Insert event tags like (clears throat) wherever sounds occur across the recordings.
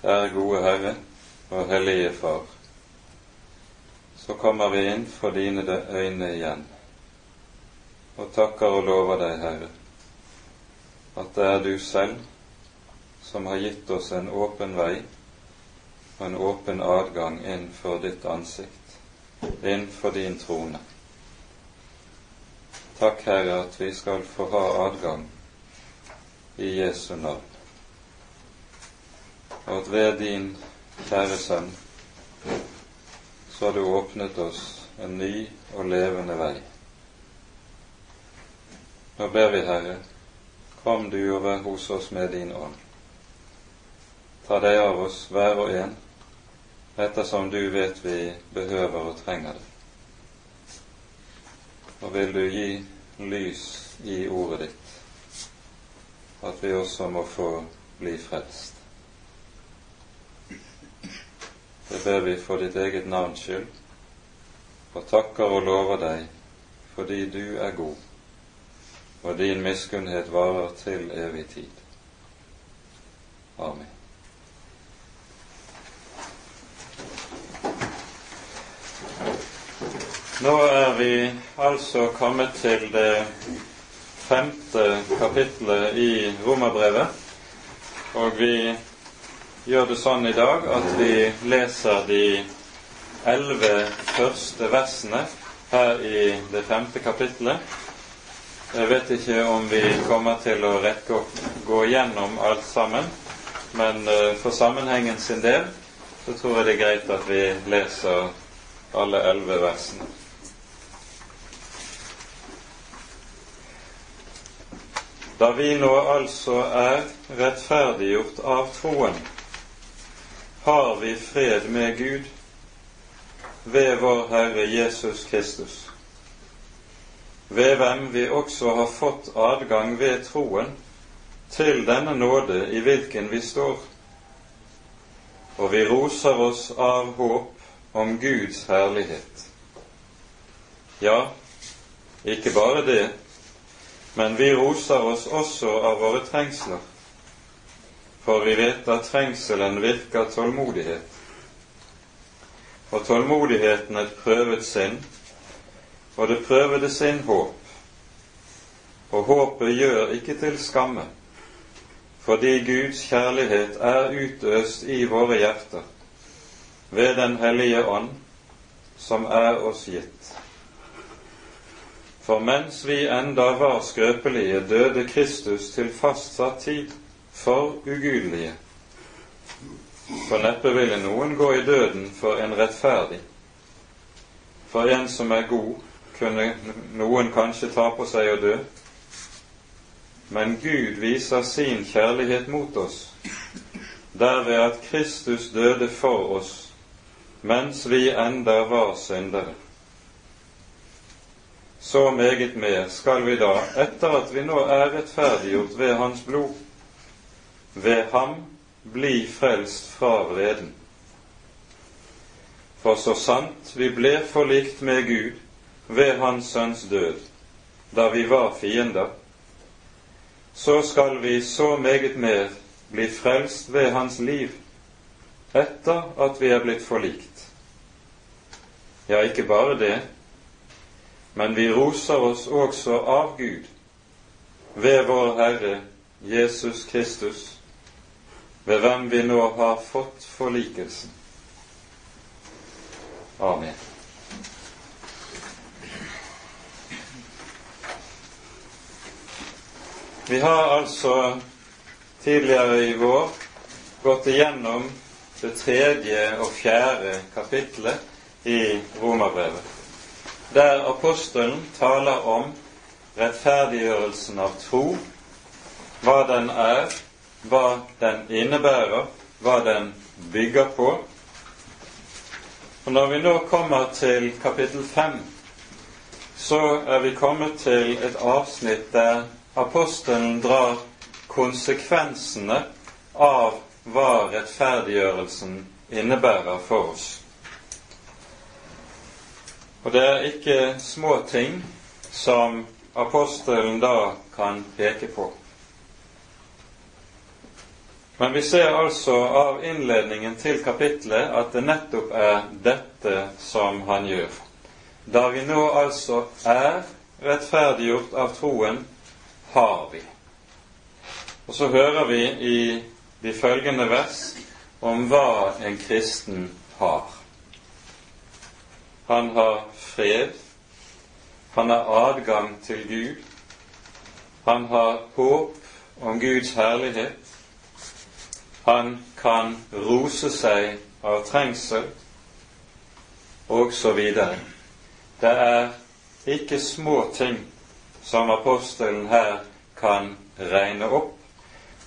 Kjære gode Herre og Hellige Far, så kommer vi inn for dine øyne igjen og takker og lover deg, Herre, at det er du selv som har gitt oss en åpen vei og en åpen adgang inn for ditt ansikt, inn for din trone. Takk, Herre, at vi skal få ha adgang i Jesu navn og at ved din kjære Sønn så har du åpnet oss en ny og levende vei. Nå ber vi, Herre, kom du og vær hos oss med din ånd. Ta deg av oss hver og en, ettersom du vet vi behøver og trenger det. Og vil du gi lys i ordet ditt, at vi også må få bli frelst. Det ber vi for ditt eget navns skyld, og takker og lover deg fordi du er god, og din miskunnhet varer til evig tid. Amen. Nå er vi altså kommet til det femte kapitlet i Romerbrevet, og vi gjør det sånn i dag at vi leser de elleve første versene her i det femte kapittelet. Jeg vet ikke om vi kommer til å rekke å gå gjennom alt sammen, men eh, for sammenhengen sin del så tror jeg det er greit at vi leser alle elleve versene. Da vi nå altså er rettferdiggjort av troen, har vi fred med Gud? Ved vår Herre Jesus Kristus, ved hvem vi også har fått adgang ved troen til denne nåde i hvilken vi står, og vi roser oss av håp om Guds herlighet. Ja, ikke bare det, men vi roser oss også av våre trengsler for vi vet at trengselen virker tålmodighet. Og tålmodigheten et prøvet sinn, og det prøvede sinn håp. Og håpet gjør ikke til skamme, fordi Guds kjærlighet er utøst i våre hjerter ved Den hellige ånd, som er oss gitt. For mens vi enda var skrøpelige, døde Kristus til fastsatt tid for ugudelige. For neppe ville noen gå i døden for en rettferdig. For en som er god, kunne noen kanskje ta på seg å dø. Men Gud viser sin kjærlighet mot oss derved at Kristus døde for oss mens vi enda var syndere. Så meget mer skal vi da, etter at vi nå er rettferdiggjort ved Hans blod, ved ham bli frelst fra vreden. For så sant vi ble forlikt med Gud ved Hans Sønns død, da vi var fiender, så skal vi så meget mer bli frelst ved Hans liv, etter at vi er blitt forlikt. Ja, ikke bare det, men vi roser oss også av Gud ved vår Herre Jesus Kristus, ved hvem vi nå har fått forlikelsen. Amen. Vi har altså tidligere i vår gått igjennom det tredje og fjerde kapitlet i Romerbrevet, der apostelen taler om rettferdiggjørelsen av tro, hva den er, hva den innebærer, hva den bygger på. Og Når vi nå kommer til kapittel fem, så er vi kommet til et avsnitt der apostelen drar konsekvensene av hva rettferdiggjørelsen innebærer for oss. Og det er ikke små ting som apostelen da kan peke på. Men vi ser altså av innledningen til kapitlet at det nettopp er dette som han gjør. Da vi nå altså er rettferdiggjort av troen, har vi. Og så hører vi i de følgende vers om hva en kristen har. Han har fred, han har adgang til Gud, han har håp om Guds herlighet, han kan rose seg av trengsel, videre. Det er ikke små ting som apostelen her kan regne opp,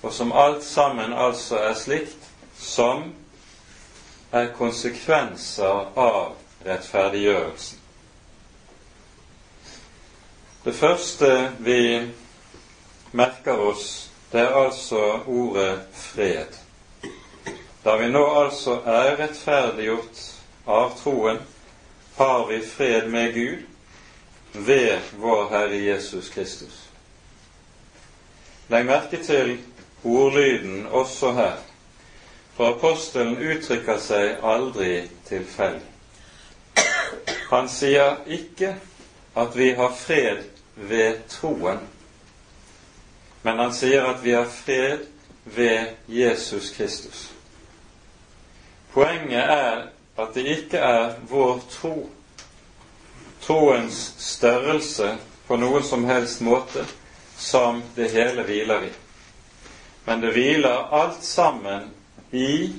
og som alt sammen altså er slikt som er konsekvenser av rettferdiggjørelsen. Det første vi merker oss, det er altså ordet fred. Da vi nå altså er rettferdiggjort av troen, har vi fred med Gud ved vår Herre Jesus Kristus. Legg merke til ordlyden også her, for apostelen uttrykker seg aldri tilfeldig. Han sier ikke at vi har fred ved troen, men han sier at vi har fred ved Jesus Kristus. Poenget er at det ikke er vår tro, troens størrelse på noen som helst måte, som det hele hviler i. Men det hviler alt sammen i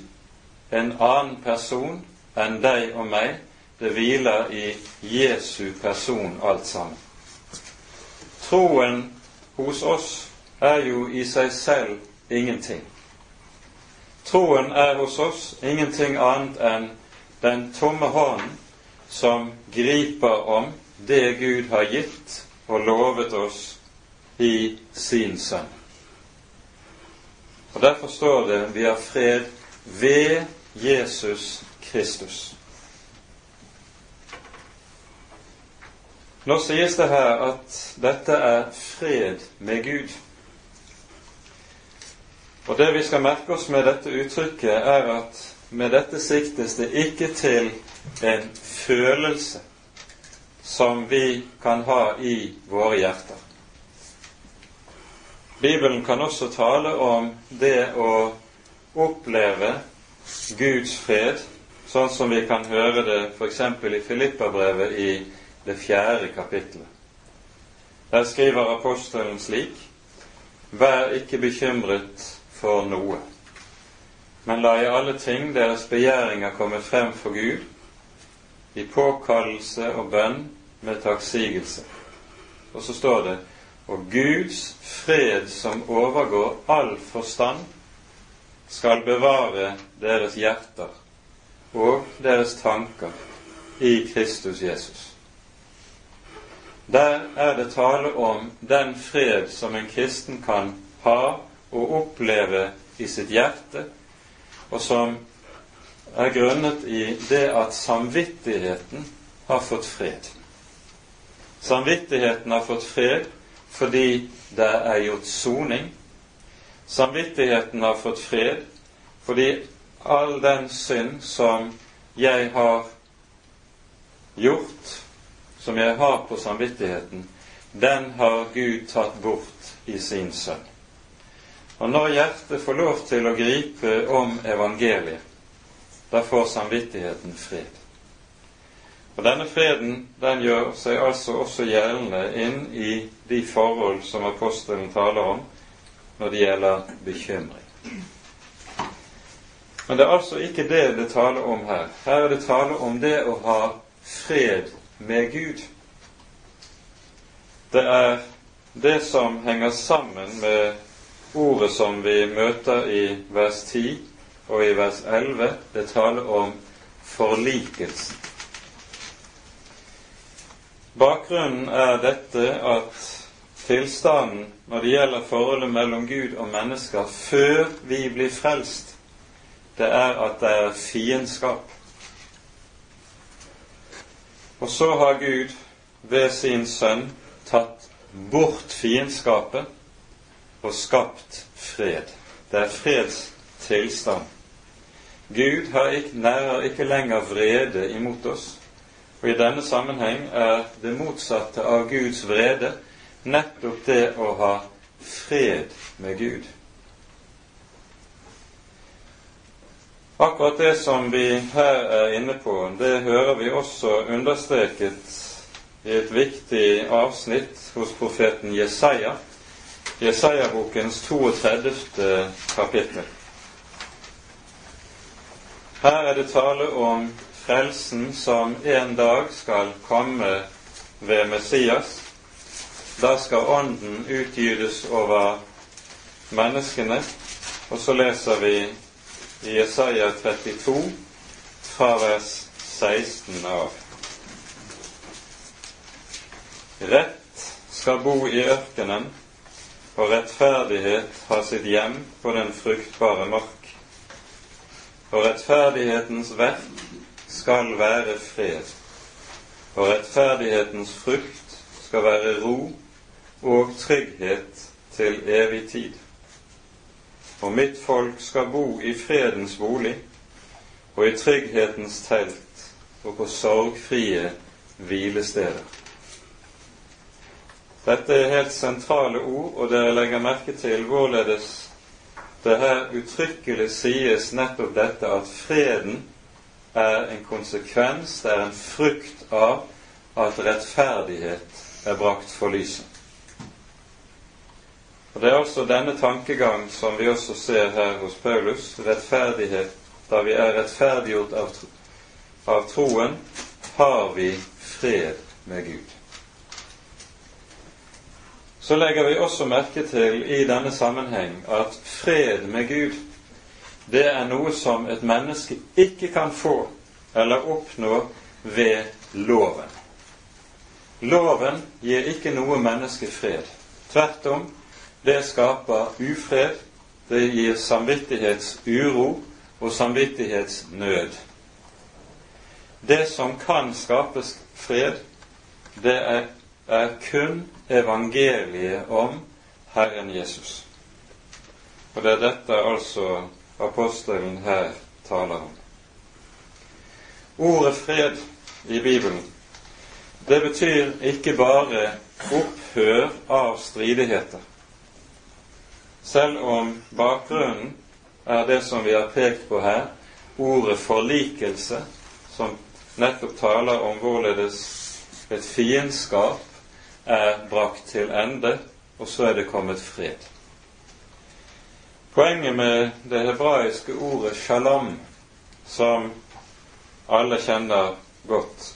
en annen person enn deg og meg. Det hviler i Jesu person alt sammen. Troen hos oss er jo i seg selv ingenting. Troen er hos oss ingenting annet enn den tomme hånden som griper om det Gud har gitt og lovet oss i sin sønn. Og Derfor står det vi har fred ved Jesus Kristus. Nå sies det her at dette er fred med Gud. Og Det vi skal merke oss med dette uttrykket, er at med dette siktes det ikke til en følelse som vi kan ha i våre hjerter. Bibelen kan også tale om det å oppleve Guds fred, sånn som vi kan høre det f.eks. i Filippabrevet i det fjerde kapittelet. Der skriver apostelen slik.: Vær ikke bekymret for noe, men la i alle ting deres begjæringer komme frem for Gud, i påkallelse og bønn med takksigelse. Og så står det og Guds fred som overgår all forstand, skal bevare deres hjerter og deres tanker i Kristus Jesus. Der er det tale om den fred som en kristen kan ha og oppleve i sitt hjerte, og som er grunnet i det at samvittigheten har fått fred. Samvittigheten har fått fred fordi det er gjort soning. Samvittigheten har fått fred fordi all den synd som jeg har gjort, som jeg har på samvittigheten, den har Gud tatt bort i sin sønn. Og når hjertet får lov til å gripe om evangeliet, da får samvittigheten fred. Og denne freden den gjør seg altså også gjeldende inn i de forhold som apostelen taler om når det gjelder bekymring. Men det er altså ikke det det taler om her. Her er det tale om det å ha fred med Gud. Det er det som henger sammen med ordet som vi møter i vers 10 og i vers 11. Det taler om forlikelsen. Bakgrunnen er dette at tilstanden når det gjelder forholdet mellom Gud og mennesker før vi blir frelst, det er at det er fiendskap. Og så har Gud ved sin sønn tatt bort fiendskapet og skapt fred. Det er freds, tilstand. Gud ikke, nærer ikke lenger vrede imot oss, og i denne sammenheng er det motsatte av Guds vrede nettopp det å ha fred med Gud. Akkurat det som vi her er inne på, det hører vi også understreket i et viktig avsnitt hos profeten Jesaja, Jesaja-bokens 32. kapittel. Her er det tale om frelsen som en dag skal komme ved Messias. Da skal Ånden utgytes over menneskene. Og så leser vi i Jesaja 32 fra vers 16 av. Rett skal bo i ørkenen, og rettferdighet har sitt hjem på den fruktbare mark. Og rettferdighetens verk skal være fred, og rettferdighetens frukt skal være ro og trygghet til evig tid. Og mitt folk skal bo i fredens bolig og i trygghetens telt og på sorgfrie hvilesteder. Dette er helt sentrale ord, og dere legger merke til hvorledes det her uttrykkelig sies nettopp dette at freden er en konsekvens, det er en frukt av at rettferdighet er brakt for lyset. Og Det er altså denne tankegang som vi også ser her hos Paulus. Rettferdighet. Da vi er rettferdiggjort av, av troen, har vi fred med Gud. Så legger vi også merke til i denne sammenheng at fred med Gud det er noe som et menneske ikke kan få eller oppnå ved loven. Loven gir ikke noe menneske fred. Tvert om, det skaper ufred, det gir samvittighetsuro og samvittighetsnød. Det som kan skapes fred, det er, er kun evangeliet om Herren Jesus. Og det er dette altså apostelen her taler om. Ordet fred i Bibelen, det betyr ikke bare opphør av stridigheter. Selv om bakgrunnen er det som vi har pekt på her, ordet forlikelse, som nettopp taler om hvorledes et fiendskap er brakt til ende, og så er det kommet fred. Poenget med det hebraiske ordet shalom, som alle kjenner godt,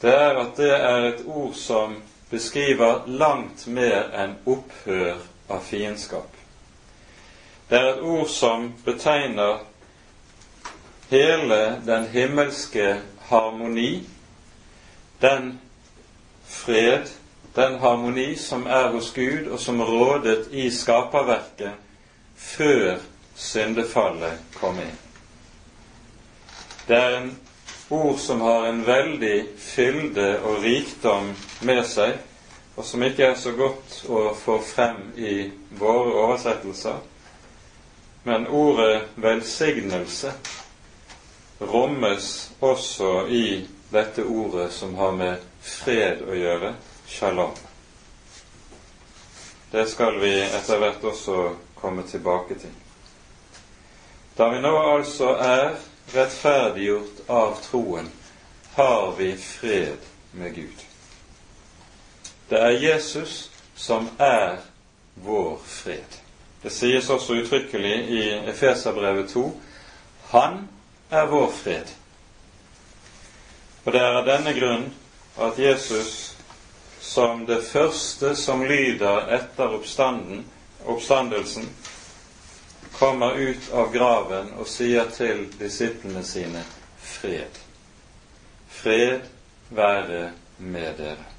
det er at det er et ord som beskriver langt mer enn opphør av fiendskap. Det er et ord som betegner hele den himmelske harmoni, den fred, den harmoni som er hos Gud, og som rådet i skaperverket før syndefallet kom inn. Det er en ord som har en veldig fylde og rikdom med seg, og som ikke er så godt å få frem i våre oversettelser. Men ordet velsignelse rommes også i dette ordet som har med fred å gjøre, shalom. Det skal vi etter hvert også komme tilbake til. Da vi nå altså er rettferdiggjort av troen, har vi fred med Gud. Det er Jesus som er vår fred. Det sies også uttrykkelig i Efeserbrevet 2 Han er vår fred. Og det er av denne grunn at Jesus som det første som lyder etter oppstandelsen, kommer ut av graven og sier til disiplene sine fred. Fred være med dere.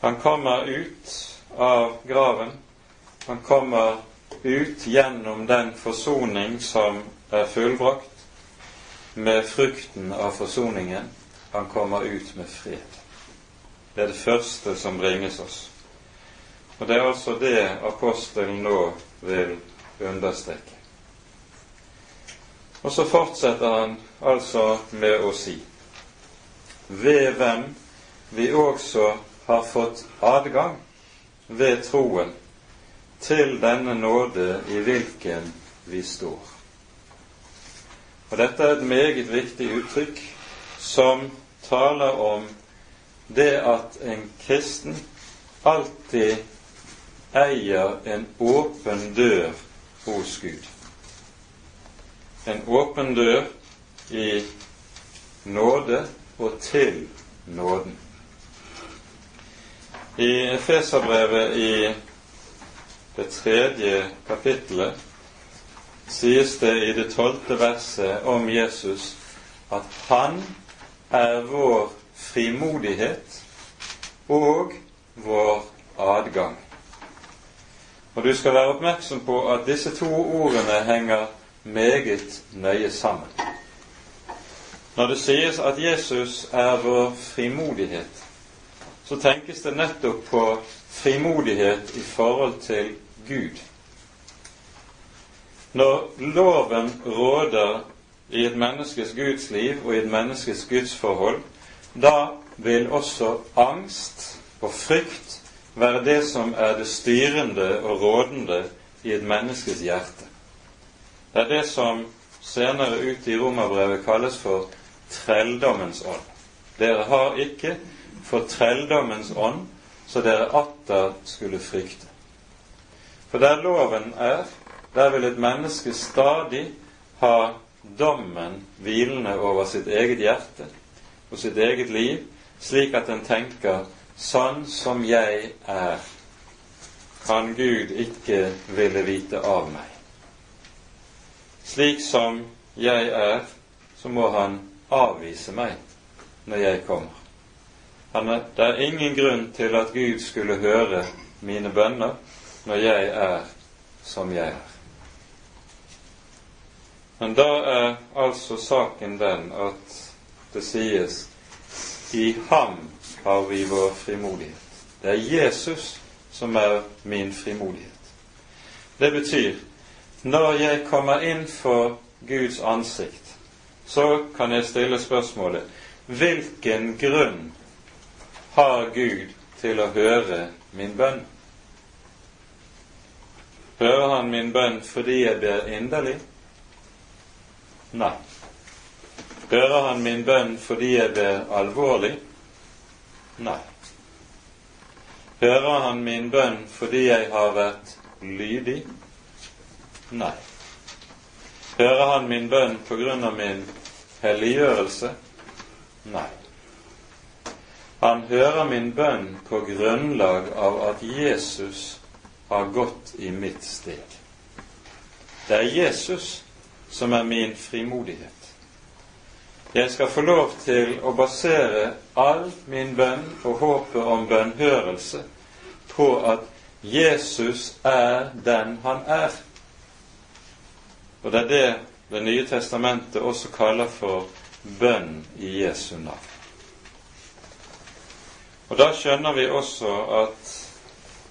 Han kommer ut av graven. Han kommer ut gjennom den forsoning som er fullbrakt, med frukten av forsoningen. Han kommer ut med fred. Det er det første som bringes oss. Og det er altså det apostelen nå vil understreke. Og så fortsetter han altså med å si ved hvem vi også har fått adgang ved troen til denne nåde i hvilken vi står. Og Dette er et meget viktig uttrykk som taler om det at en kristen alltid eier en åpen dør hos Gud. En åpen dør i nåde og til nåden. I Efeserbrevet i det tredje kapittelet sies det i det tolvte verset om Jesus at han er vår frimodighet og vår adgang. Og du skal være oppmerksom på at disse to ordene henger meget nøye sammen. Når det sies at Jesus er vår frimodighet, så tenkes det nettopp på frimodighet i forhold til Gud. Når loven råder i et menneskes Guds liv og i et menneskes gudsforhold, da vil også angst og frykt være det som er det styrende og rådende i et menneskes hjerte. Det er det som senere ut i romerbrevet kalles for trelldommens ånd. Dere har ikke for trelldommens ånd, så dere atter skulle frykte. For der loven er, der vil et menneske stadig ha dommen hvilende over sitt eget hjerte og sitt eget liv, slik at en tenker sånn som jeg er, kan Gud ikke ville vite av meg. Slik som jeg er, så må Han avvise meg når jeg kommer. Er, det er ingen grunn til at Gud skulle høre mine bønner når jeg er som jeg er. Men da er altså saken den at det sies i ham har vi vår frimodighet. Det er Jesus som er min frimodighet. Det betyr når jeg kommer inn for Guds ansikt, så kan jeg stille spørsmålet hvilken grunn har Gud til å høre min bønn? Hører han min bønn fordi jeg ber inderlig? Nei. Hører han min bønn fordi jeg ber alvorlig? Nei. Hører han min bønn fordi jeg har vært lydig? Nei. Hører han min bønn på grunn av min helliggjørelse? Nei. Han hører min bønn på grunnlag av at Jesus har gått i mitt steg. Det er Jesus som er min frimodighet. Jeg skal få lov til å basere all min bønn og håpet om bønnhørelse på at Jesus er den han er. Og det er det Det nye testamentet også kaller for bønn i Jesu navn. Og Da skjønner vi også at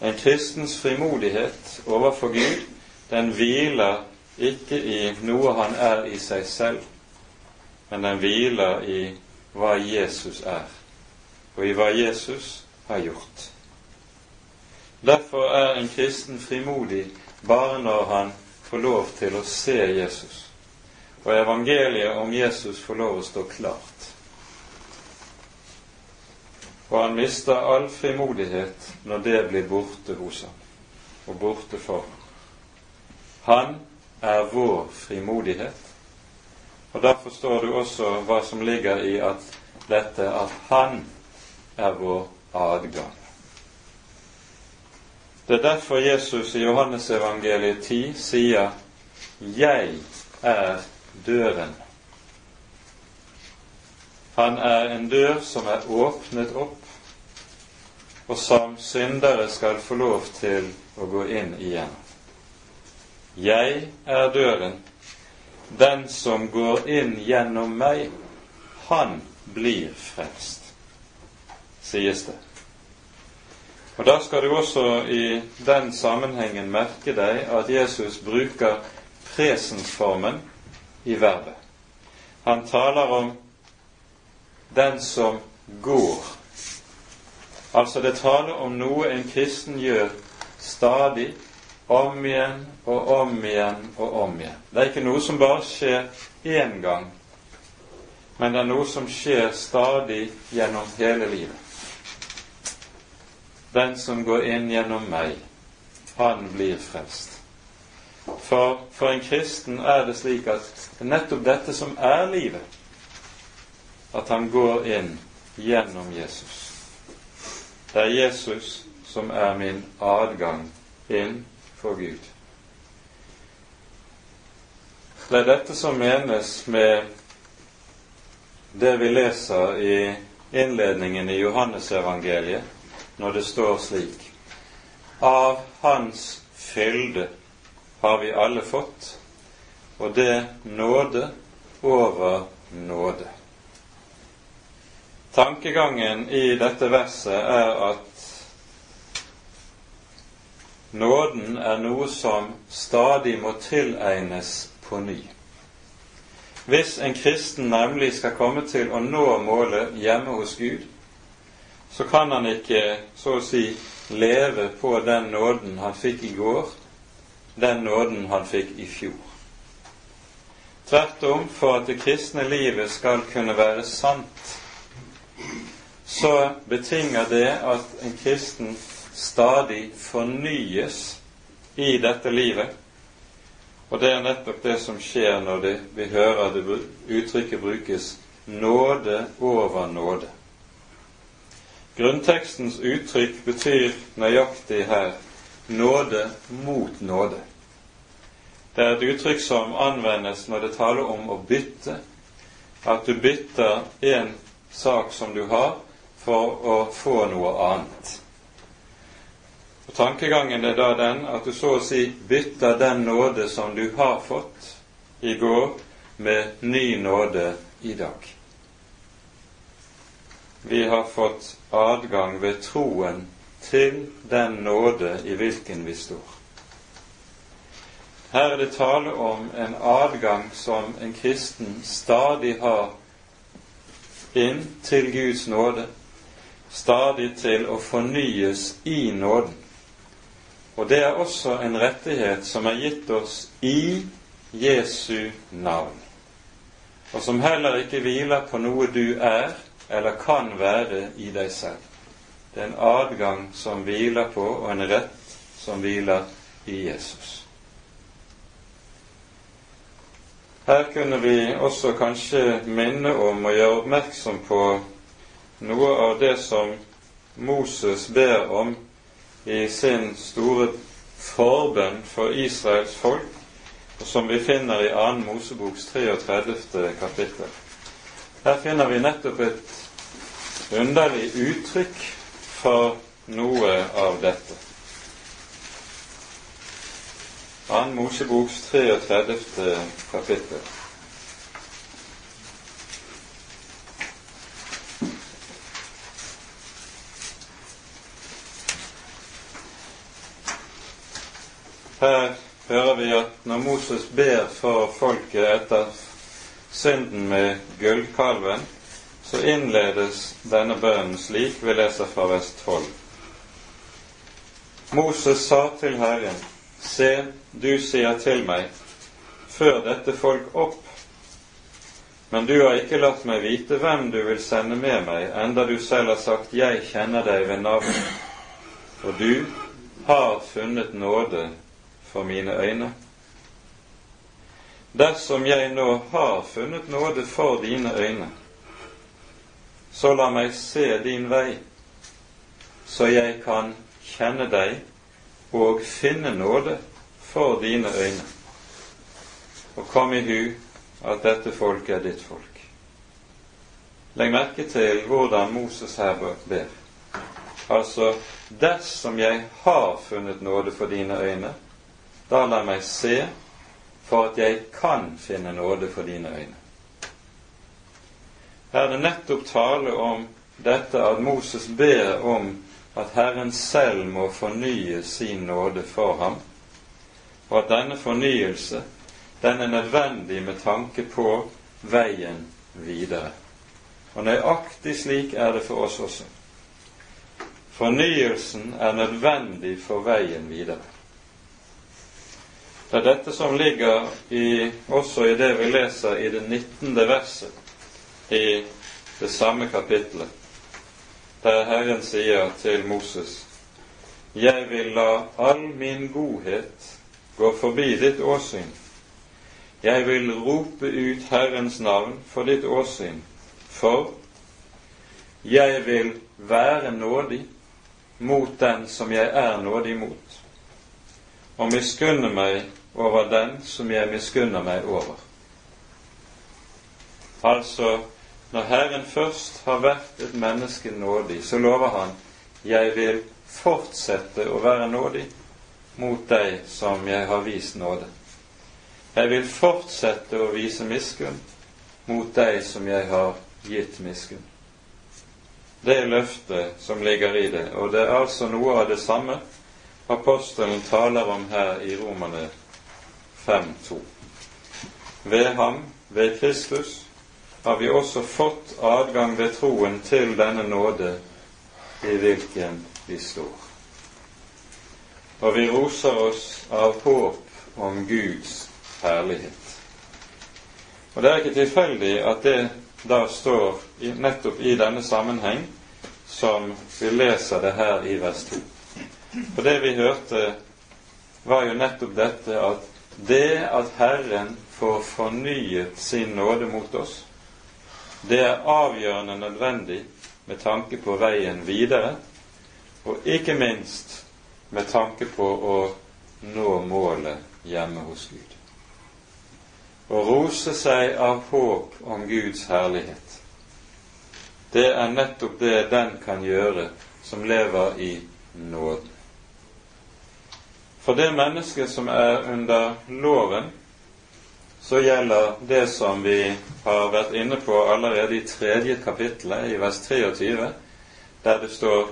en kristens frimodighet overfor Gud, den hviler ikke i noe han er i seg selv, men den hviler i hva Jesus er, og i hva Jesus har gjort. Derfor er en kristen frimodig bare når han får lov til å se Jesus, og evangeliet om Jesus får lov å stå klart. Og han mister all frimodighet når det blir borte hos ham, og borte for ham. Han er vår frimodighet, og da forstår du også hva som ligger i at dette at Han er vår adgang. Det er derfor Jesus i Johannesevangeliet 10 sier 'Jeg er døren'. Han er en dør som er åpnet opp, og som syndere skal få lov til å gå inn igjen. Jeg er døren. Den som går inn gjennom meg, han blir frelst, sies det. Og Da skal du også i den sammenhengen merke deg at Jesus bruker presensformen i verbet. Han taler om den som går. Altså det taler om noe en kristen gjør stadig, om igjen og om igjen og om igjen. Det er ikke noe som bare skjer én gang, men det er noe som skjer stadig gjennom hele livet. Den som går inn gjennom meg, han blir frelst. For, for en kristen er det slik at det er nettopp dette som er livet, at han går inn gjennom Jesus. Det er Jesus som er min adgang inn for Gud. Det er dette som menes med det vi leser i innledningen i Johannesevangeliet, når det står slik Av Hans fylde har vi alle fått, og det nåde over nåde. Tankegangen i dette verset er at nåden er noe som stadig må tilegnes på ny. Hvis en kristen nemlig skal komme til å nå målet hjemme hos Gud, så kan han ikke så å si leve på den nåden han fikk i går, den nåden han fikk i fjor. Tvert om, for at det kristne livet skal kunne være sant, så betinger det at en kristen stadig fornyes i dette livet. Og det er nettopp det som skjer når det, vi hører det uttrykket brukes nåde over nåde. Grunntekstens uttrykk betyr nøyaktig her nåde mot nåde. Det er et uttrykk som anvendes når det taler om å bytte, at du bytter en sak som du har, for å få noe annet. Tankegangen er da den at du så å si bytter den nåde som du har fått i går, med ny nåde i dag. Vi har fått adgang ved troen til den nåde i hvilken vi står. Her er det tale om en adgang som en kristen stadig har inn til Guds nåde, stadig til å fornyes i nåden. Og det er også en rettighet som er gitt oss i Jesu navn, og som heller ikke hviler på noe du er eller kan være i deg selv. Det er en adgang som hviler på, og en rett som hviler i Jesus. Her kunne vi også kanskje minne om og gjøre oppmerksom på noe av det som Moses ber om i sin store forbønn for Israels folk, som vi finner i 2. Moseboks 33. kapittel. Her finner vi nettopp et underlig uttrykk for noe av dette. 2. Moseboks 33. kapittel. Her hører vi at når Moses ber for folket etter synden med gullkalven, så innledes denne bønnen slik vi leser fra Vestfold. Moses sa til Herren, Se, du sier til meg, før dette folk opp, men du har ikke latt meg vite hvem du vil sende med meg, enda du selv har sagt, Jeg kjenner deg ved navn, og du har funnet nåde for mine øyne. Dersom jeg nå har funnet nåde for dine øyne, så la meg se din vei, så jeg kan kjenne deg og finne nåde for dine øyne. Og kom i hu at dette folket er ditt folk. Legg merke til hvordan Moses her ber. Altså, dersom jeg har funnet nåde for dine øyne, da la meg se for at jeg kan finne nåde for dine øyne. Her er det nettopp tale om dette at Moses ber om at Herren selv må fornye sin nåde for ham, og at denne fornyelse den er nødvendig med tanke på veien videre. Og nøyaktig slik er det for oss også. Fornyelsen er nødvendig for veien videre. Det er dette som ligger i, også i det vi leser i det 19. verset i det samme kapittelet, der Herren sier til Moses Jeg vil la all min godhet gå forbi ditt åsyn. Jeg vil rope ut Herrens navn for ditt åsyn, for jeg vil være nådig mot den som jeg er nådig mot, og miskunne meg over den som jeg miskunner meg over. Altså, når Herren først har vært et menneske nådig, så lover han jeg vil fortsette å være nådig mot deg som jeg har vist nåde. Jeg vil fortsette å vise miskunn mot deg som jeg har gitt miskunn. Det er løftet som ligger i det, og det er altså noe av det samme apostelen taler om her i Romane 5.2. Ved ham, ved Kristus, har vi også fått adgang ved troen til denne nåde i hvilken vi står. Og vi roser oss av håp om Guds herlighet. Og Det er ikke tilfeldig at det da står nettopp i denne sammenheng som vi leser det her i vers 2. For det vi hørte, var jo nettopp dette at det at Herren får fornyet sin nåde mot oss, det er avgjørende nødvendig med tanke på veien videre, og ikke minst med tanke på å nå målet hjemme hos Gud Å rose seg av håp om Guds herlighet. Det er nettopp det den kan gjøre som lever i nåden. For det mennesket som er under loven, så gjelder det som vi har vært inne på allerede i tredje kapittelet, i vers 23, der det står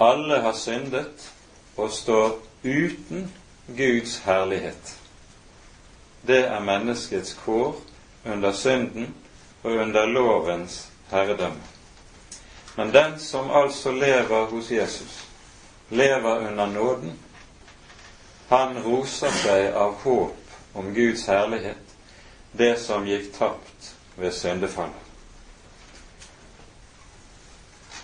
alle har syndet og står uten Guds herlighet det er menneskets kår under synden og under lovens herredømme. Men den som altså lever hos Jesus, lever under nåden, han roser seg av håp om Guds herlighet, det som gikk tapt ved syndefallet.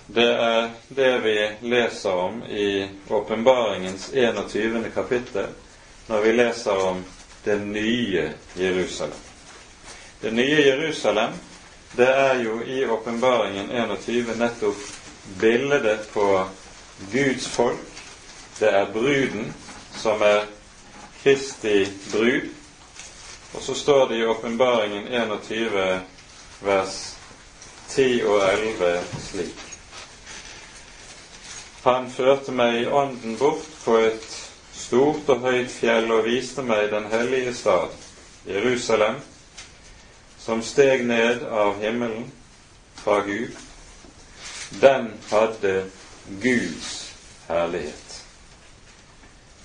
Det er det vi leser om i åpenbaringens 21. kapittel, når vi leser om det nye Jerusalem. Det nye Jerusalem, det er jo i åpenbaringen 21 nettopp bildet på Guds folk. Det er bruden som er Kristi brud. Og så står det i åpenbaringen 21 vers 10 og 11 slik. Han førte meg i ånden bort på et stort og høyt fjell og viste meg den hellige stad, Jerusalem, som steg ned av himmelen fra Gud. Den hadde Guds herlighet.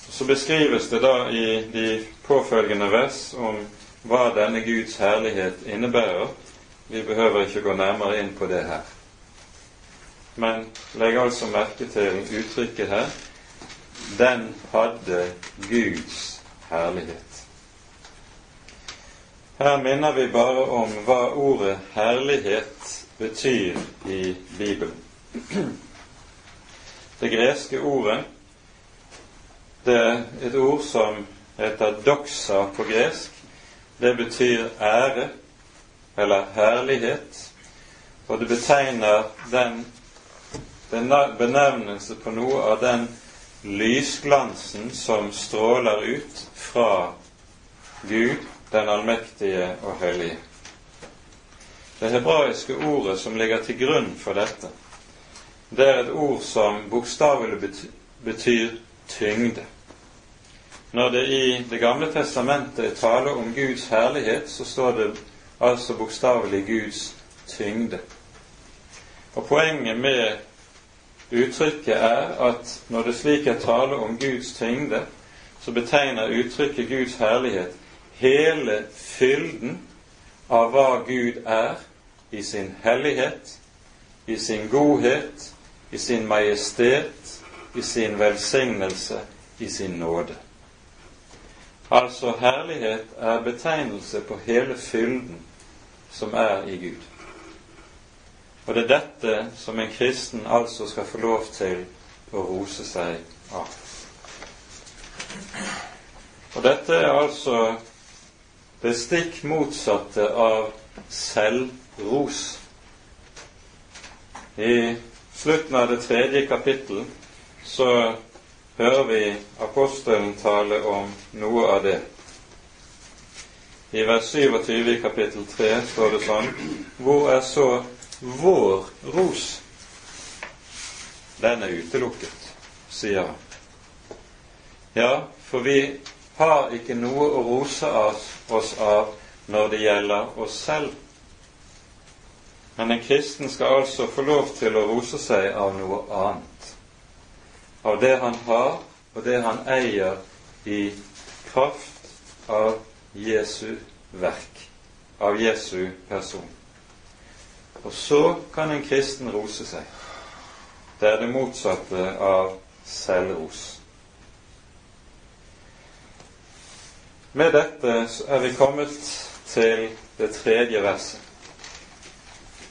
Så beskrives det da i de påfølgende vers om hva denne Guds herlighet innebærer. Vi behøver ikke gå nærmere inn på det her. Men legg altså merke til uttrykket her den hadde Guds herlighet. Her minner vi bare om hva ordet herlighet betyr i Bibelen. (clears throat) Det greske ordet det et ord som heter doxa på gresk. Det betyr ære eller herlighet, og det betegner den benevnelse på noe av den lysglansen som stråler ut fra Gud, den allmektige og hellige. Det hebraiske ordet som ligger til grunn for dette, det er et ord som bokstavelig betyr tyngde. Når det i Det gamle testamentet er tale om Guds herlighet, så står det altså bokstavelig Guds tyngde. Og poenget med uttrykket er at når det slik er tale om Guds tyngde, så betegner uttrykket Guds herlighet hele fylden av hva Gud er i sin hellighet, i sin godhet, i sin majestet, i sin velsignelse, i sin nåde. Altså herlighet er betegnelse på hele fylden som er i Gud. Og det er dette som en kristen altså skal få lov til å rose seg av. Og dette er altså det stikk motsatte av selvros. I slutten av det tredje kapittel så hører vi apostelen tale om noe av det. I vers 27 i kapittel 3 står det sånn Hvor er så vår ros? Den er utelukket, sier han. Ja, for vi har ikke noe å rose oss av når det gjelder oss selv. Men en kristen skal altså få lov til å rose seg av noe annet. Av det han har, og det han eier i kraft av Jesu verk, av Jesu person. Og så kan en kristen rose seg. Det er det motsatte av selvros. Med dette er vi kommet til det tredje verset.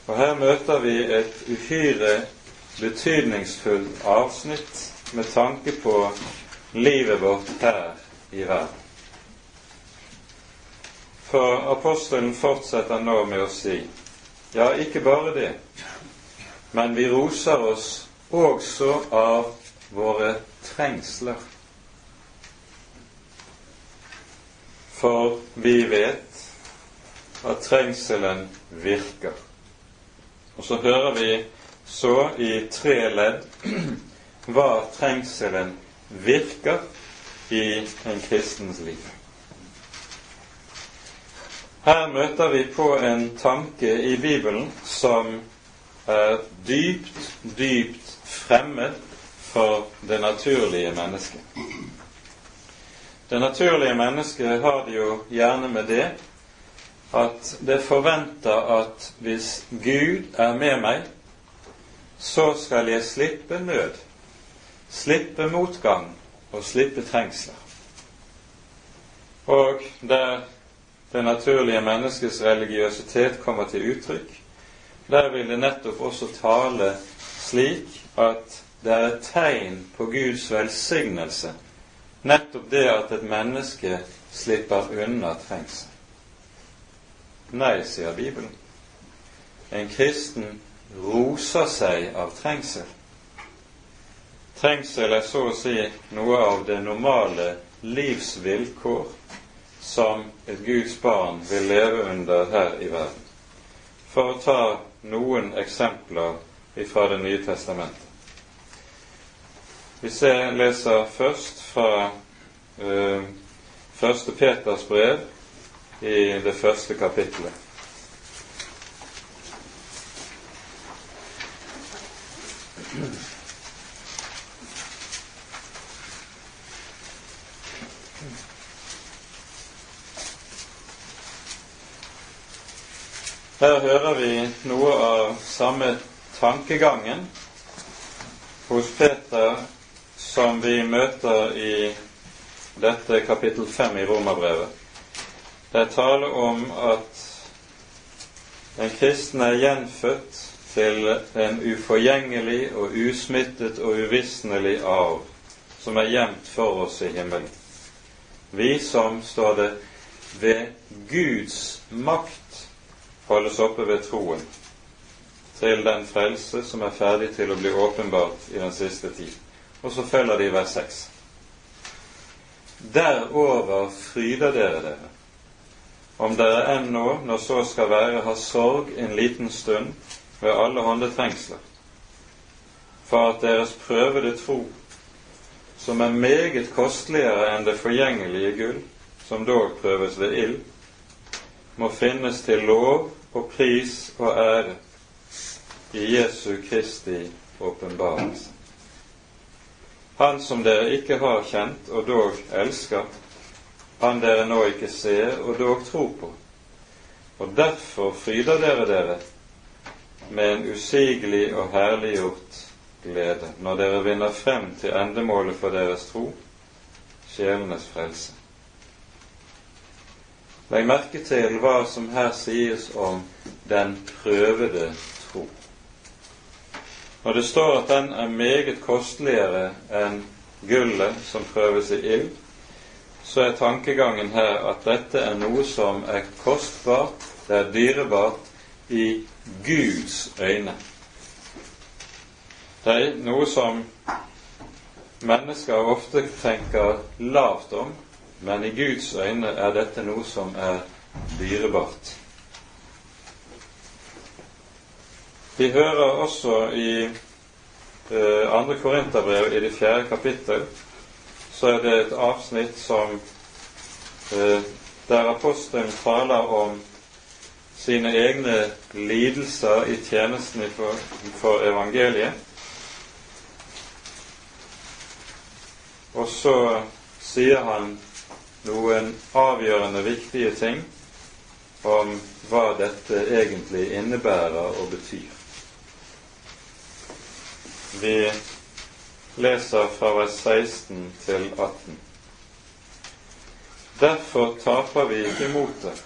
Og her møter vi et uhyre betydningsfullt avsnitt med tanke på livet vårt her i verden. For apostelen fortsetter nå med å si ja, ikke bare det, men vi roser oss også av våre trengsler. For vi vet at trengselen virker. Og så hører vi så i tre ledd hva trengselen virker i en kristens liv. Her møter vi på en tanke i Bibelen som er dypt, dypt fremmed for det naturlige mennesket. Det naturlige mennesket har det jo gjerne med det at det forventer at hvis Gud er med meg, så skal jeg slippe nød, slippe motgang og slippe trengsler. Og der det naturlige menneskets religiøsitet kommer til uttrykk, der vil det nettopp også tale slik at det er et tegn på Guds velsignelse nettopp det at et menneske slipper unna trengsel. Nei, sier Bibelen. En kristen roser seg av trengsel. Trengsel er så å si noe av det normale livsvilkår som et Guds barn vil leve under her i verden. For å ta noen eksempler fra Det nye testamentet. Vi ser, leser først fra uh, første Peters brev i det første kapittelet. (clears throat) Her hører vi noe av samme tankegangen hos Peter som vi møter i dette kapittel 5 i Romerbrevet. Det er tale om at en kristne er gjenfødt til en uforgjengelig og usmittet og uvisnelig arv som er gjemt for oss i himmelen. Vi som, står det, ved Guds makt holdes oppe ved troen til den frelse som er ferdig til å bli åpenbart i den siste tid. Og så følger de vers 6. Derover fryder dere dere, om dere enn nå, når så skal være, har sorg en liten stund ved alle hånde trengsler, for at deres prøvede tro, som er meget kosteligere enn det forgjengelige gull, som dog prøves ved ild, må finnes til lov og pris og ære i Jesu Kristi åpenbarelse. Han som dere ikke har kjent og dog elsker, han dere nå ikke ser og dog tror på. Og derfor fryder dere dere med en usigelig og herliggjort glede når dere vinner frem til endemålet for deres tro, sjelenes frelse. Legg merke til hva som her sies om den prøvede tro. Når det står at den er meget kosteligere enn gullet som prøves i ild, så er tankegangen her at dette er noe som er kostbart, det er dyrebart i Guds øyne. Det er noe som mennesker ofte tenker lavt om, men i Guds øyne er dette noe som er dyrebart. Vi hører også i eh, andre Korinterbrev i det fjerde kapittel så er det et avsnitt som eh, der apostelen taler om sine egne lidelser i tjenesten for, for evangeliet. Og så sier han noen avgjørende viktige ting om hva dette egentlig innebærer og betyr. Vi leser fra vers 16 til 18. Derfor taper vi ikke motet,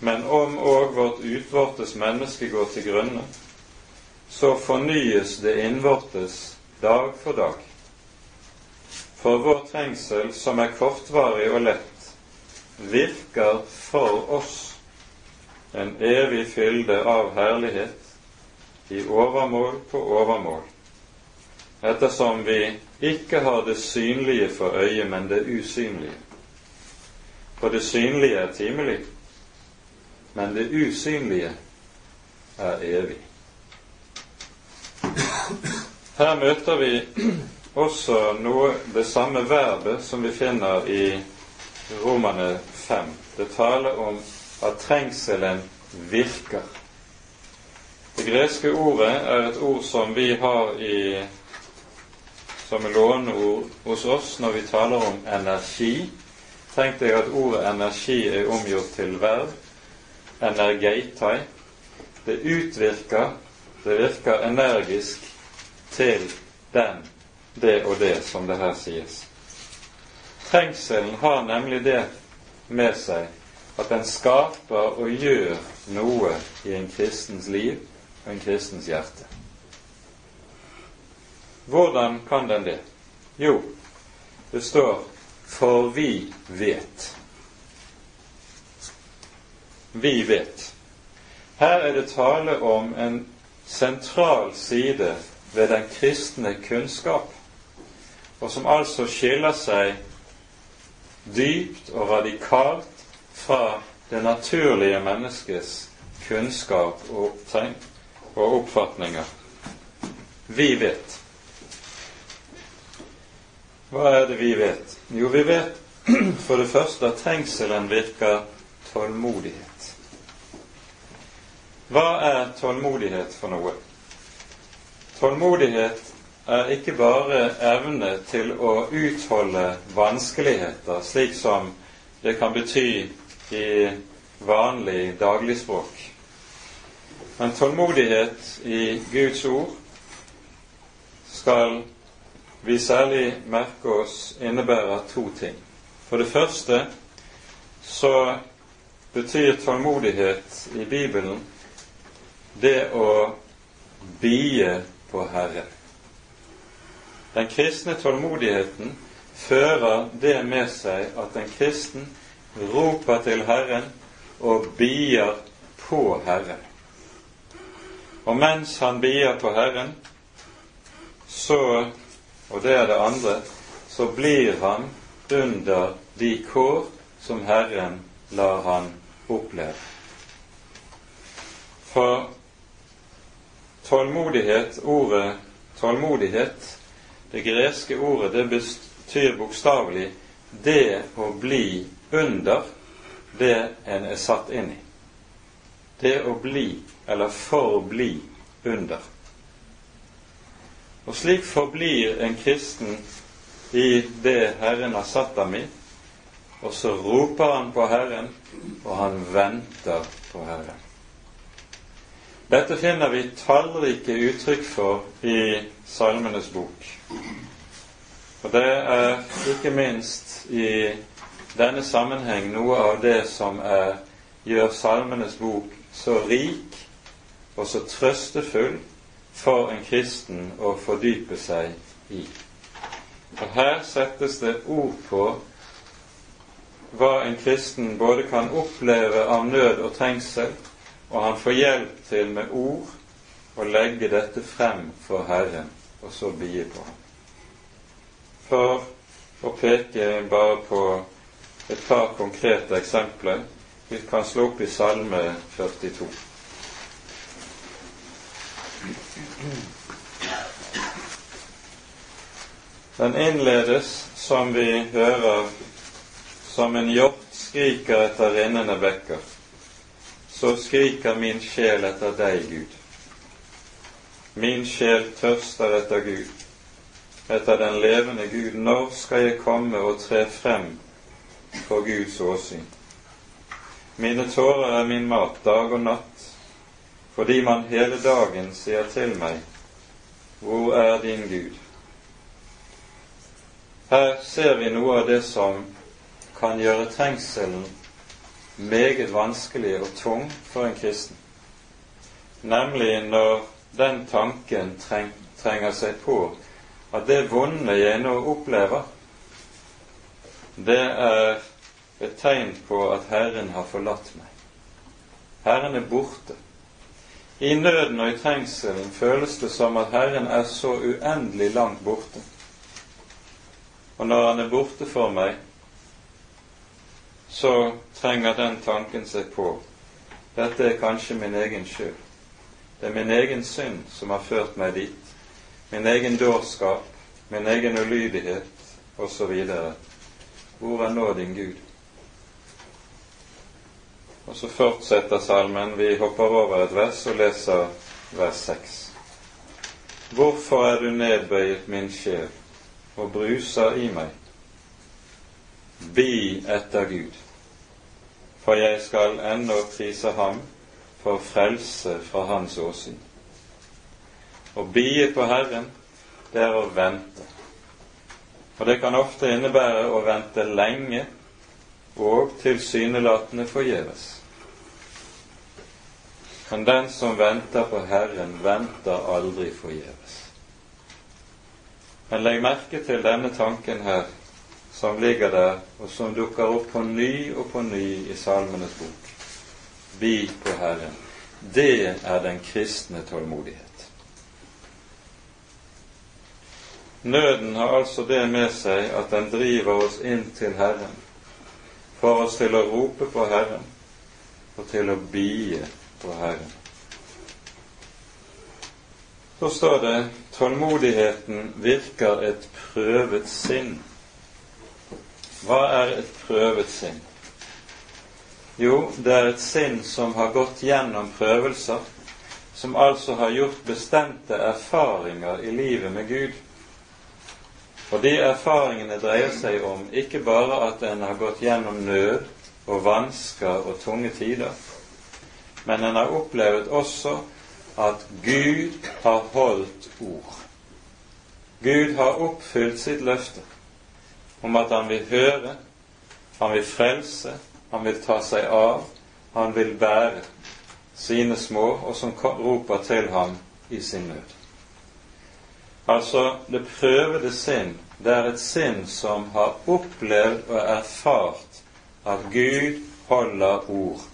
men om òg vårt utvortes menneske går til grunne, så fornyes det innvortes dag for dag. For vår trengsel, som er kortvarig og lett, virker for oss en evig fylde av herlighet i overmål på overmål, ettersom vi ikke har det synlige for øyet, men det usynlige. For det synlige er timelig, men det usynlige er evig. Her møter vi også noe det samme verbet som vi finner i Romane 5. Det taler om at trengselen virker. Det greske ordet er et ord som vi har i som låneord hos oss når vi taler om energi. Tenk deg at ordet energi er omgjort til verb. Energeitai. Det utvirker, det virker energisk til den det og det som det her sies. Trengselen har nemlig det med seg at den skaper og gjør noe i en kristens liv og en kristens hjerte. Hvordan kan den det? Jo, det står 'for vi vet'. Vi vet. Her er det tale om en sentral side ved den kristne kunnskap og som altså skiller seg dypt og radikalt fra det naturlige menneskets kunnskap og, og oppfatninger. Vi vet. Hva er det vi vet? Jo, vi vet (clears throat) for det første at trengselen virker tålmodighet. Hva er tålmodighet for noe? Tålmodighet er ikke bare evne til å utholde vanskeligheter, slik som det kan bety i vanlig dagligspråk. Men tålmodighet i Guds ord skal vi særlig merke oss innebærer to ting. For det første så betyr tålmodighet i Bibelen det å bie på Herren. Den kristne tålmodigheten fører det med seg at en kristen roper til Herren og bier på Herren. Og mens han bier på Herren, så, og det er det andre, så blir han under de kår som Herren lar han oppleve. For tålmodighet, ordet tålmodighet, det greske ordet det betyr bokstavelig det å bli under det en er satt inn i. Det å bli, eller forbli, under. Og slik forblir en kristen i det Herren har satt ham i, og så roper han på Herren, og han venter på Herren. Dette finner vi tallrike uttrykk for i Salmenes bok. Og det er ikke minst i denne sammenheng noe av det som er, gjør Salmenes bok så rik og så trøstefull for en kristen å fordype seg i. Og her settes det ord på hva en kristen både kan oppleve av nød og trengsel, og han får hjelp til med ord å legge dette frem for Herren, og så bie på ham. For å peke bare på et par konkrete eksempler. Vi kan slå opp i Salme 42. Den innledes, som vi hører, som en hjort skriker etter rinnende bekker. Så skriker min sjel etter deg, Gud. Min sjel tørster etter Gud, etter den levende Gud. Når skal jeg komme og tre frem for Guds åsyn? Mine tårer er min mat dag og natt, fordi man hele dagen sier til meg, Hvor er din Gud? Her ser vi noe av det som kan gjøre trengselen meget vanskelig og tung for en kristen, nemlig når den tanken treng, trenger seg på at det vonde jeg nå opplever, det er et tegn på at Herren har forlatt meg. Herren er borte. I nøden og i trengselen føles det som at Herren er så uendelig langt borte og når han er borte for meg, så trenger den tanken seg på dette er kanskje min egen skyld. Det er min egen synd som har ført meg dit. Min egen dårskap, min egen ulydighet osv. Hvor er nå din Gud? Og så fortsetter salmen. Vi hopper over et vers og leser vers 6. Hvorfor er du nedbøyet, min sjel? og bruser i meg. Bi etter Gud, for jeg skal ennå prise ham for frelse fra hans åsyn. Å bie på Herren, det er å vente. Og det kan ofte innebære å vente lenge og tilsynelatende forgjeves. Men den som venter på Herren, venter aldri forgjeves. Men legg merke til denne tanken her, som ligger der, og som dukker opp på ny og på ny i Salmenes bok. Bi på Herren. Det er den kristne tålmodighet. Nøden har altså det med seg at den driver oss inn til Herren, for oss til å rope på Herren og til å bie på Herren. Så står det tålmodigheten virker et prøvet sinn. Hva er et prøvet sinn? Jo, det er et sinn som har gått gjennom prøvelser, som altså har gjort bestemte erfaringer i livet med Gud. Og de erfaringene dreier seg om ikke bare at en har gått gjennom nød og vansker og tunge tider, men en har opplevd også at Gud har holdt ord. Gud har oppfylt sitt løfte om at han vil høre, han vil frelse, han vil ta seg av, han vil bære sine små, og som roper til ham i sin nød. Altså, det prøvede sinn, det er et sinn som har opplevd og erfart at Gud holder ord,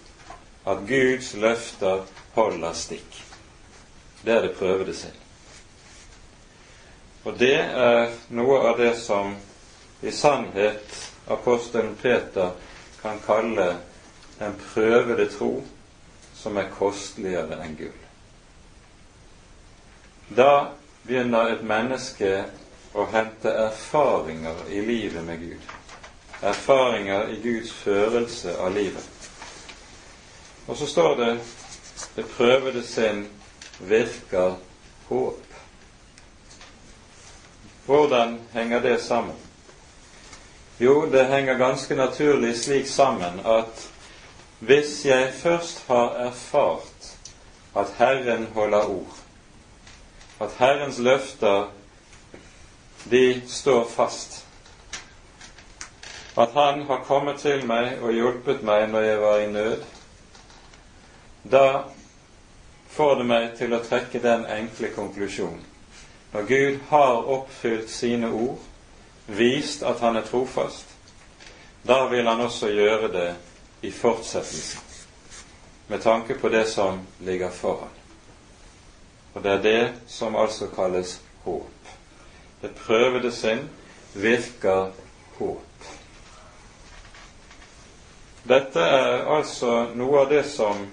at Guds løfter holder stikk. Det er det prøvede sinn. Og det er noe av det som i sannhet apostelen Peter kan kalle den prøvede tro, som er kosteligere enn gull. Da begynner et menneske å hente erfaringer i livet med Gud. Erfaringer i Guds førelse av livet. Og så står det det prøvede sinn virker håp. Hvordan henger det sammen? Jo, det henger ganske naturlig slik sammen at hvis jeg først har erfart at Herren holder ord, at Herrens løfter de står fast, at Han har kommet til meg og hjulpet meg når jeg var i nød, da får det meg til å trekke den enkle konklusjonen. Når Gud har oppfylt sine ord, vist at han er trofast, da vil han også gjøre det i fortsettelsen, med tanke på det som ligger foran. Og det er det som altså kalles håp. Det prøvede sinn virker håp. Dette er altså noe av det som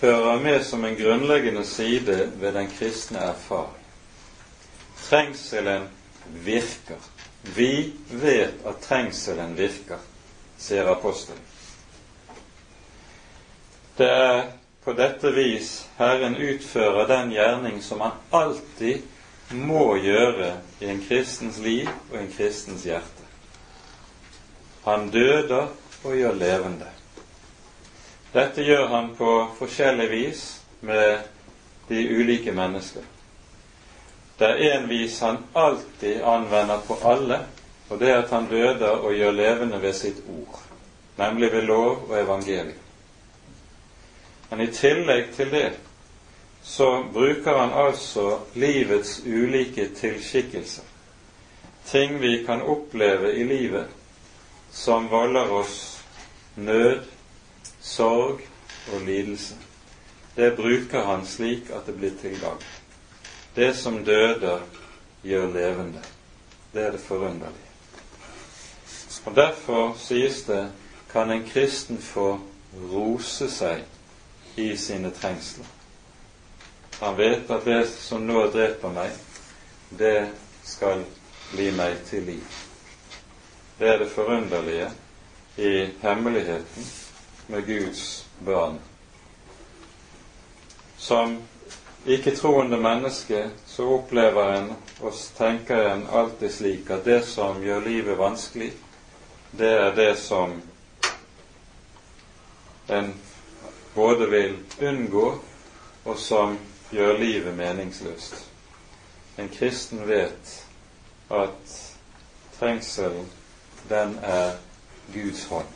hører med som en grunnleggende side ved den kristne erfaring. Trengselen virker. Vi vet at trengselen virker, sier apostelen. Det er på dette vis Herren utfører den gjerning som han alltid må gjøre i en kristens liv og en kristens hjerte. Han døder og gjør levende. Dette gjør han på forskjellig vis med de ulike mennesker. Det er en vis han alltid anvender på alle, og det er at han døder og gjør levende ved sitt ord, nemlig ved lov og evangelium. Men i tillegg til det så bruker han altså livets ulike tilskikkelser, ting vi kan oppleve i livet som volder oss nød, sorg og lidelse. Det bruker han slik at det blir til gagn. Det som døder, gjør levende. Det er det forunderlige. Og Derfor sies det kan en kristen få rose seg i sine trengsler. Han vet at det som nå dreper meg, det skal bli meg til liv. Det er det forunderlige i hemmeligheten med Guds barn. Som ikke-troende menneske så opplever en og tenker en alltid slik at det som gjør livet vanskelig, det er det som en både vil unngå, og som gjør livet meningsløst. En kristen vet at trengselen den er Guds hånd.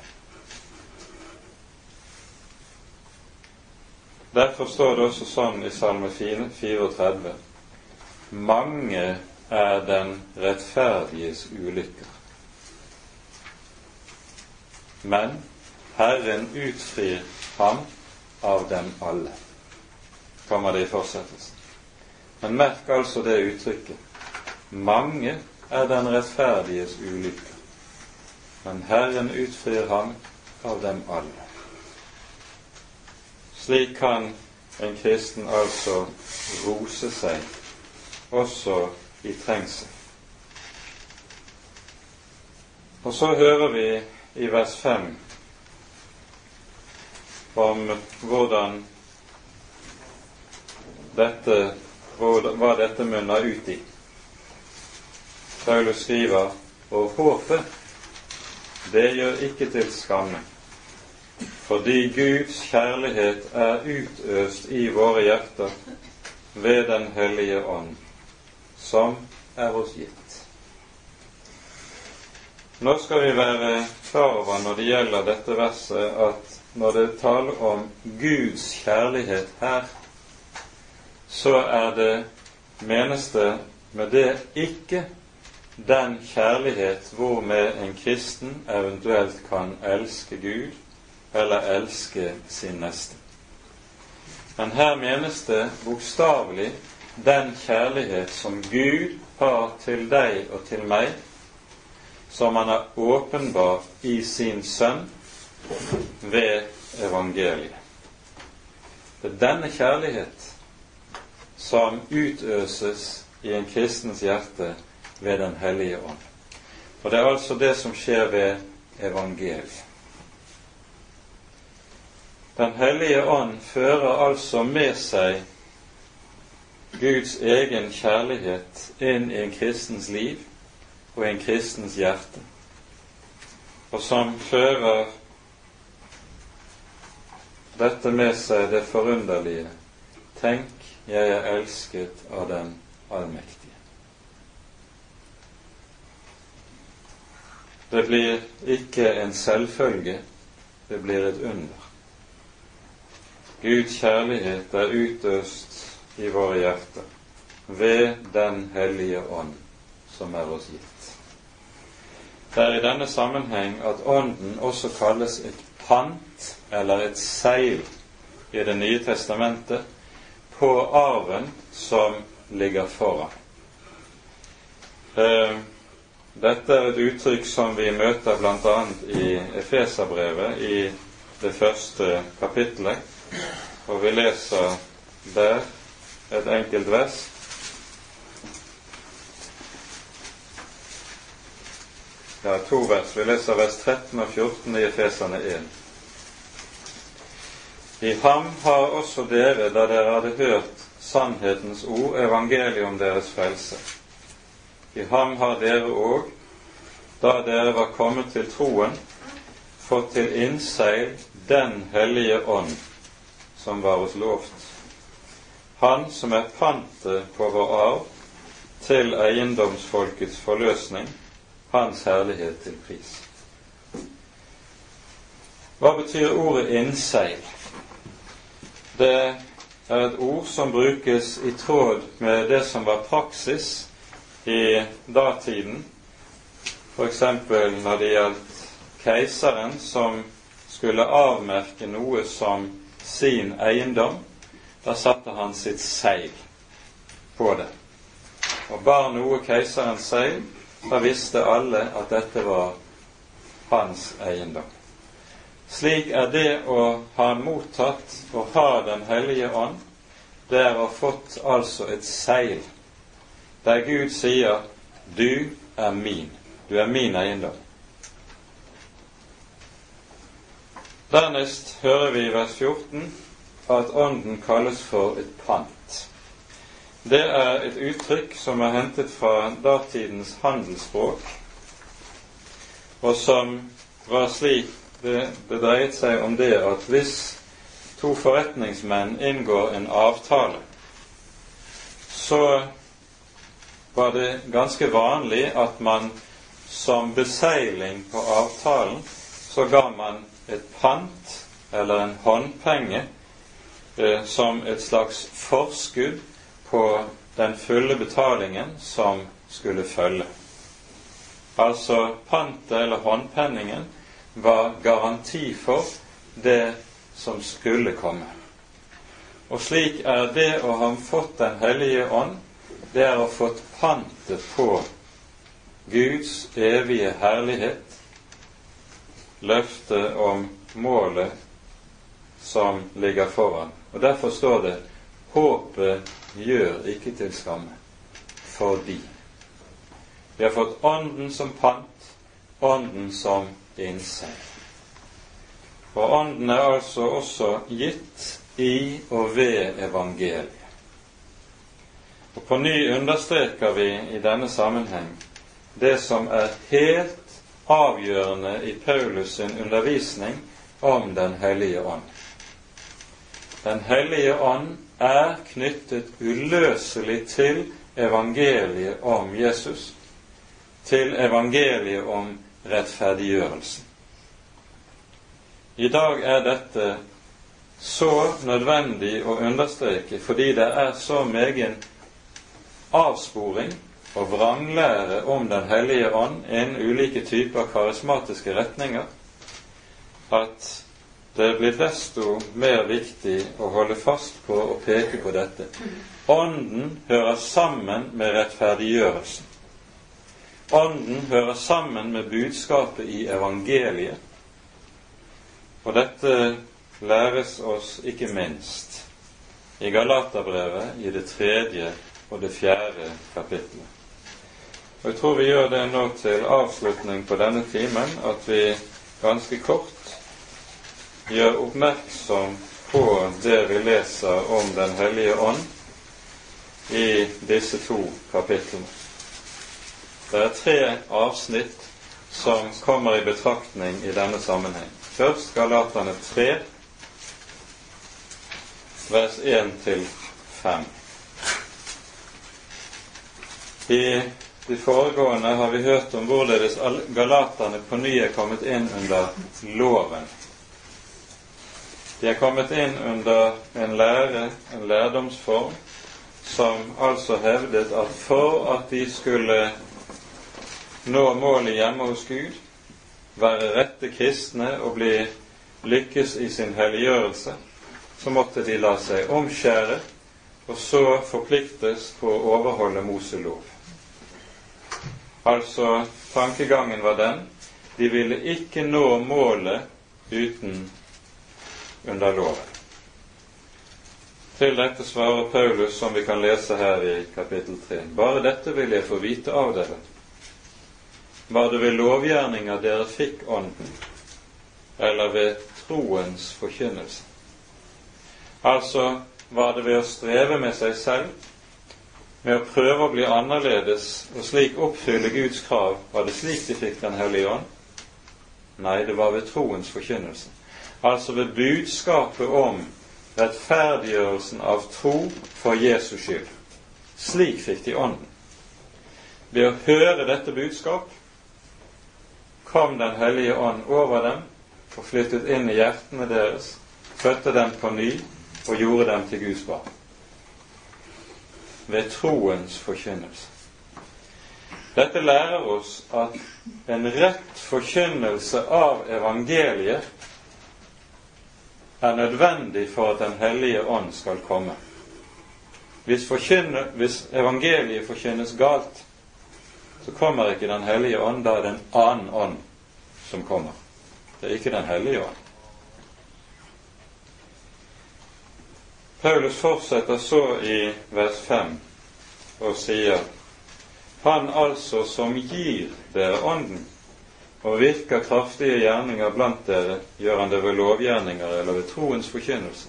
Derfor står det også sånn i Salme 34.: Mange er den rettferdiges ulykker. Men Herren utfrir ham av dem alle, kommer det i fortsettelsen. Men merk altså det uttrykket. Mange er den rettferdiges ulykker men Herren utfrir ham av dem alle. Slik kan en kristen altså rose seg også i trengsel. Og så hører vi i vers 5 om hvordan dette, hva dette munner ut i. Paulus skriver og håpet det gjør ikke til skamme, fordi Guds kjærlighet er utøst i våre hjerter ved Den hellige ånd, som er oss gitt. Nå skal vi være klar over når det gjelder dette verset, at når det taler om Guds kjærlighet her, så er det menes det med det ikke den kjærlighet hvormed en kristen eventuelt kan elske Gud eller elske sin neste. Men her menes det bokstavelig den kjærlighet som Gud har til deg og til meg, som han har åpenbart i sin Sønn ved evangeliet. Det er denne kjærlighet som utøses i en kristens hjerte ved Den hellige ånd. Og det er altså det som skjer ved evangeliet. Den hellige ånd fører altså med seg Guds egen kjærlighet inn i en kristens liv og i en kristens hjerte, og som fører dette med seg det forunderlige Tenk, jeg er elsket av den allmektige. Det blir ikke en selvfølge, det blir et under. Guds kjærlighet er utøst i våre hjerter ved Den hellige ånd, som er oss gitt. Det er i denne sammenheng at Ånden også kalles et pant eller et seil i Det nye testamentet på arven som ligger foran. Eh, dette er et uttrykk som vi møter bl.a. i Efeserbrevet i det første kapittelet, og vi leser der et enkelt vers. Ja, to vers. Vi leser vers 13 og 14 i Efeserne 1. I ham har også dere, da dere hadde hørt sannhetens ord, evangeliet om deres frelse. I ham har dere òg, da dere var kommet til troen, fått til innseil Den hellige ånd, som var oss lovt han som er pantet på vår arv til eiendomsfolkets forløsning, hans herlighet til pris. Hva betyr ordet innseil? Det er et ord som brukes i tråd med det som var praksis i datiden, f.eks. når det gjaldt keiseren som skulle avmerke noe som sin eiendom da satte han sitt seil på det. Og bar noe keiserens seil, da visste alle at dette var hans eiendom. Slik er det å ha mottatt og ha Den hellige ånd, det er å ha fått altså et seil, der Gud sier 'Du er min. Du er min eiendom'. Dernest hører vi i vers 14 at Ånden kalles for et pant. Det er et uttrykk som er hentet fra datidens handelsspråk, og som var slik det, det dreiet seg om det at hvis to forretningsmenn inngår en avtale, så var det ganske vanlig at man som beseiling på avtalen så ga man et pant eller en håndpenge eh, som et slags forskudd på den fulle betalingen som skulle følge. Altså pantet eller håndpenningen var garanti for det som skulle komme. Og slik er det å ha fått Den hellige ånd, det er å ha fått pantet på Guds evige herlighet, løftet om målet som ligger foran. Og Derfor står det 'Håpet gjør ikke til skamme', fordi vi har fått Ånden som pant, Ånden som innseier. Og Ånden er altså også gitt i og ved evangeliet. Og På ny understreker vi i denne sammenheng det som er helt avgjørende i Paulus sin undervisning om Den hellige ånd. Den hellige ånd er knyttet uløselig til evangeliet om Jesus, til evangeliet om rettferdiggjørelsen. I dag er dette så nødvendig å understreke fordi det er så megen avsporing og vranglære om Den hellige ånd innen ulike typer karismatiske retninger at det blir desto mer viktig å holde fast på og peke på dette. Ånden hører sammen med rettferdiggjørelsen. Ånden hører sammen med budskapet i evangeliet. Og dette læres oss ikke minst i Galaterbrevet i det tredje og det fjerde kapittelet. Og Jeg tror vi gjør det nå til avslutning på denne timen, at vi ganske kort gjør oppmerksom på det vi leser om Den hellige ånd i disse to kapitlene. Det er tre avsnitt som kommer i betraktning i denne sammenheng. Først Galaterne 3, vers 1-5. I de foregående har vi hørt om hvorledes galaterne på ny er kommet inn under loven. De er kommet inn under en lære, en lærdomsform, som altså hevdet at for at de skulle nå målet hjemme hos Gud, være rette kristne og bli lykkes i sin helliggjørelse, så måtte de la seg omskjære og så forpliktes på å overholde Moselov. Altså, tankegangen var den de ville ikke nå målet uten under loven. Til dette svarer Paulus, som vi kan lese her i kapittel 3. Bare dette vil jeg få vite av dere. Var det ved lovgjerninger dere fikk Ånden, eller ved troens forkynnelse? Altså, var det ved å streve med seg selv med å prøve å bli annerledes og slik oppfylle Guds krav, var det slik de fikk Den hellige ånd? Nei, det var ved troens forkynnelse. Altså ved budskapet om rettferdiggjørelsen av tro for Jesus skyld. Slik fikk de Ånden. Ved å høre dette budskap kom Den hellige ånd over dem og flyttet inn i hjertene deres, fødte dem på ny og gjorde dem til Guds barn ved troens forkynnelse. Dette lærer oss at en rett forkynnelse av evangeliet er nødvendig for at Den hellige ånd skal komme. Hvis, hvis evangeliet forkynnes galt, så kommer ikke Den hellige ånd. Da er det en annen ånd som kommer. Det er ikke Den hellige ånd. Paulus fortsetter så i vers 5 og sier Han altså som gir dere Ånden og virker kraftige gjerninger blant dere, gjør han det ved lovgjerninger eller ved troens forkynnelse.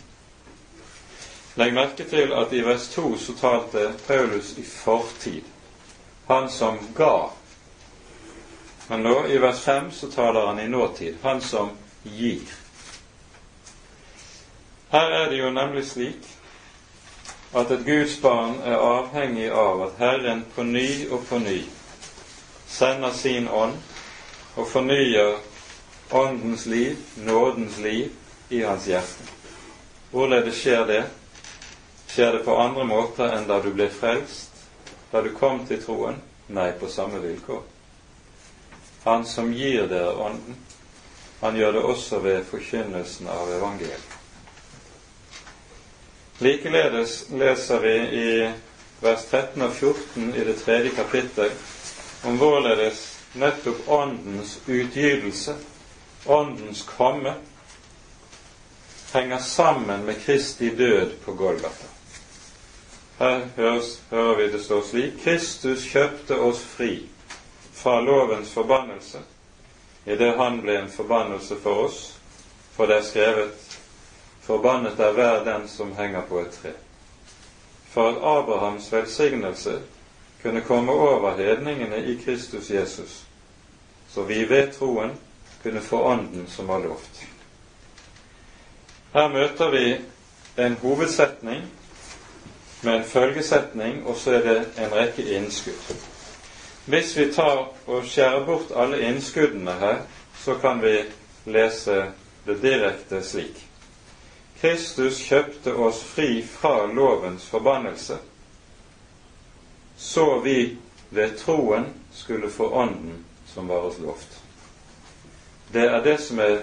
Legg merke til at i vers 2 så talte Paulus i fortid. Han som ga. Men nå i vers 5 så taler han i nåtid. Han som gir. Her er det jo nemlig slik at et Guds barn er avhengig av at Herren på ny og på ny sender sin ånd og fornyer åndens liv, nådens liv, i hans hjerte. Hvorledes skjer det? Skjer det på andre måter enn da du ble frelst, da du kom til troen? Nei, på samme vilkår. Han som gir dere Ånden, han gjør det også ved forkynnelsen av evangeliet. Likeledes leser vi i vers 13 og 14 i det tredje kapittel om hvorledes nettopp Åndens utgytelse, Åndens komme, henger sammen med Kristi død på Golgata. Her høres, hører vi det står slik Kristus kjøpte oss fri fra lovens forbannelse idet han ble en forbannelse for oss, for det er skrevet Forbannet er hver den som henger på et tre. For at Abrahams velsignelse kunne komme over hedningene i Kristus Jesus, så vi ved troen kunne få Ånden som var lovt. Her møter vi en hovedsetning med en følgesetning, og så er det en rekke innskudd. Hvis vi tar og skjærer bort alle innskuddene her, så kan vi lese det direkte slik. Kristus kjøpte oss fri fra lovens forbannelse, så vi ved troen skulle få Ånden som var oss lovt. Det er det som er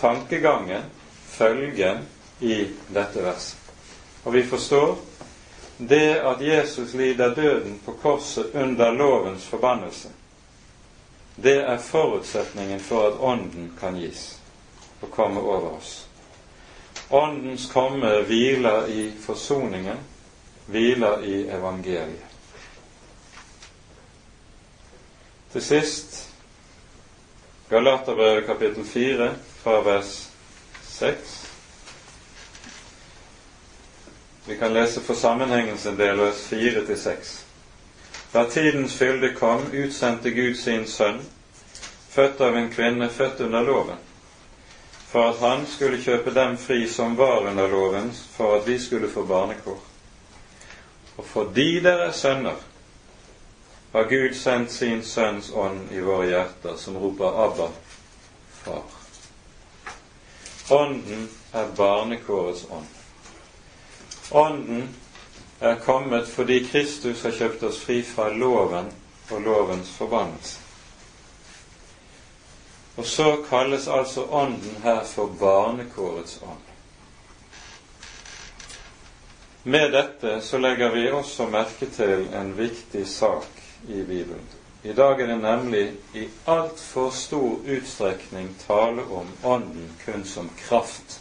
tankegangen, følgen, i dette verset. Og vi forstår det at Jesus lider døden på korset under lovens forbannelse, det er forutsetningen for at Ånden kan gis og komme over oss. Åndens komme hviler i forsoningen, hviler i evangeliet. Til sist Galaterbrevet kapittel 4 fra vers 6. Vi kan lese for sammenhengens en del vers 4 til 6. Da tidens fylde kom, utsendte Gud sin sønn, født av en kvinne født under loven, for at han skulle kjøpe dem fri som var under loven, for at vi skulle få barnekår. Og fordi dere er sønner, har Gud sendt sin Sønns ånd i våre hjerter, som roper 'Abba, Far'. Ånden er barnekårets ånd. Ånden er kommet fordi Kristus har kjøpt oss fri fra loven og lovens forbannelse. Og så kalles altså Ånden her for barnekårets ånd. Med dette så legger vi også merke til en viktig sak i Bibelen. I dag er det nemlig i altfor stor utstrekning tale om Ånden kun som kraft.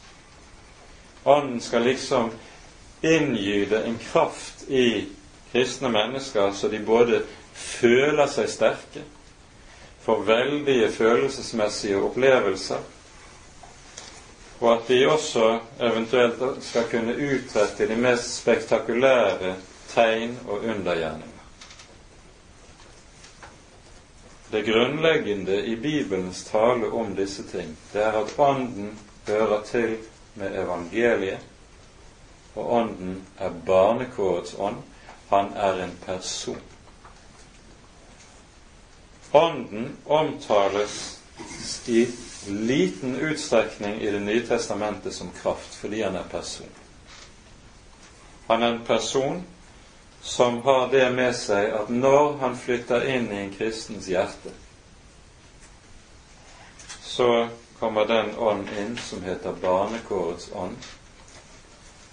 Ånden skal liksom inngyde en kraft i kristne mennesker så de både føler seg sterke, får veldige følelsesmessige opplevelser, og at de også eventuelt skal kunne utrette de mest spektakulære tegn og undergjerninger. Det grunnleggende i Bibelens tale om disse ting, det er at Ånden hører til med evangeliet, og Ånden er barnekårets ånd. Han er en person. Ånden omtales i liten utstrekning i Det nye testamentet som kraft, fordi han er person. Han er en person som har det med seg at når han flytter inn i en kristens hjerte, så kommer den ånd inn som heter barnekårets ånd,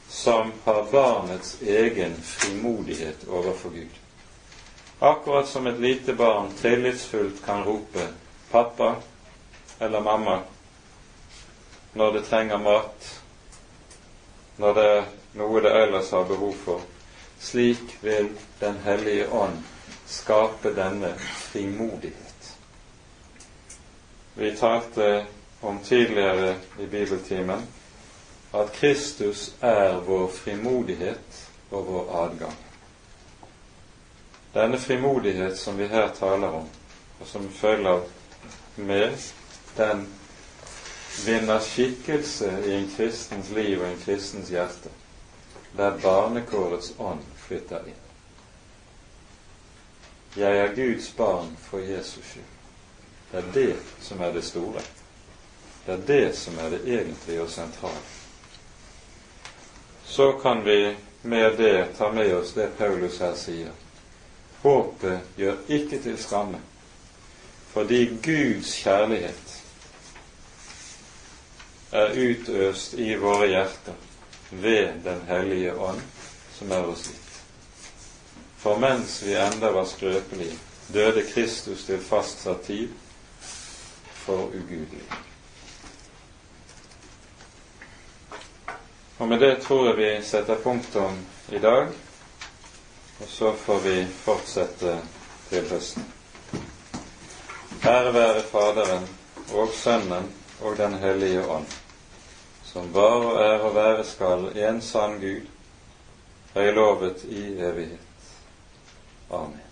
som har barnets egen frimodighet overfor Gud. Akkurat som et lite barn tillitsfullt kan rope 'pappa' eller 'mamma' når det trenger mat, når det er noe det ellers har behov for. Slik vil Den hellige ånd skape denne frimodighet. Vi talte om tidligere i bibeltimen at Kristus er vår frimodighet og vår adgang. Denne frimodighet som vi her taler om, og som følger med, den vinner skikkelse i en kristens liv og en kristens hjerte, der barnekårets ånd flytter inn. Jeg er Guds barn for Jesus skyld. Det er det som er det store. Det er det som er det egentlige og sentrale så kan vi med det ta med oss det Paulus her sier. Håpet gjør ikke til skamme, fordi Guds kjærlighet er utøst i våre hjerter ved Den hellige ånd, som er oss gitt. For mens vi enda var skrøpelige, døde Kristus til fastsatt tid for ugudelig. Og med det tror jeg vi setter punktum i dag, og så får vi fortsette til høsten. Ære være Faderen og Sønnen og Den hellige ånd, som var og er og være skal en sann Gud, høylovet i evighet. Amen.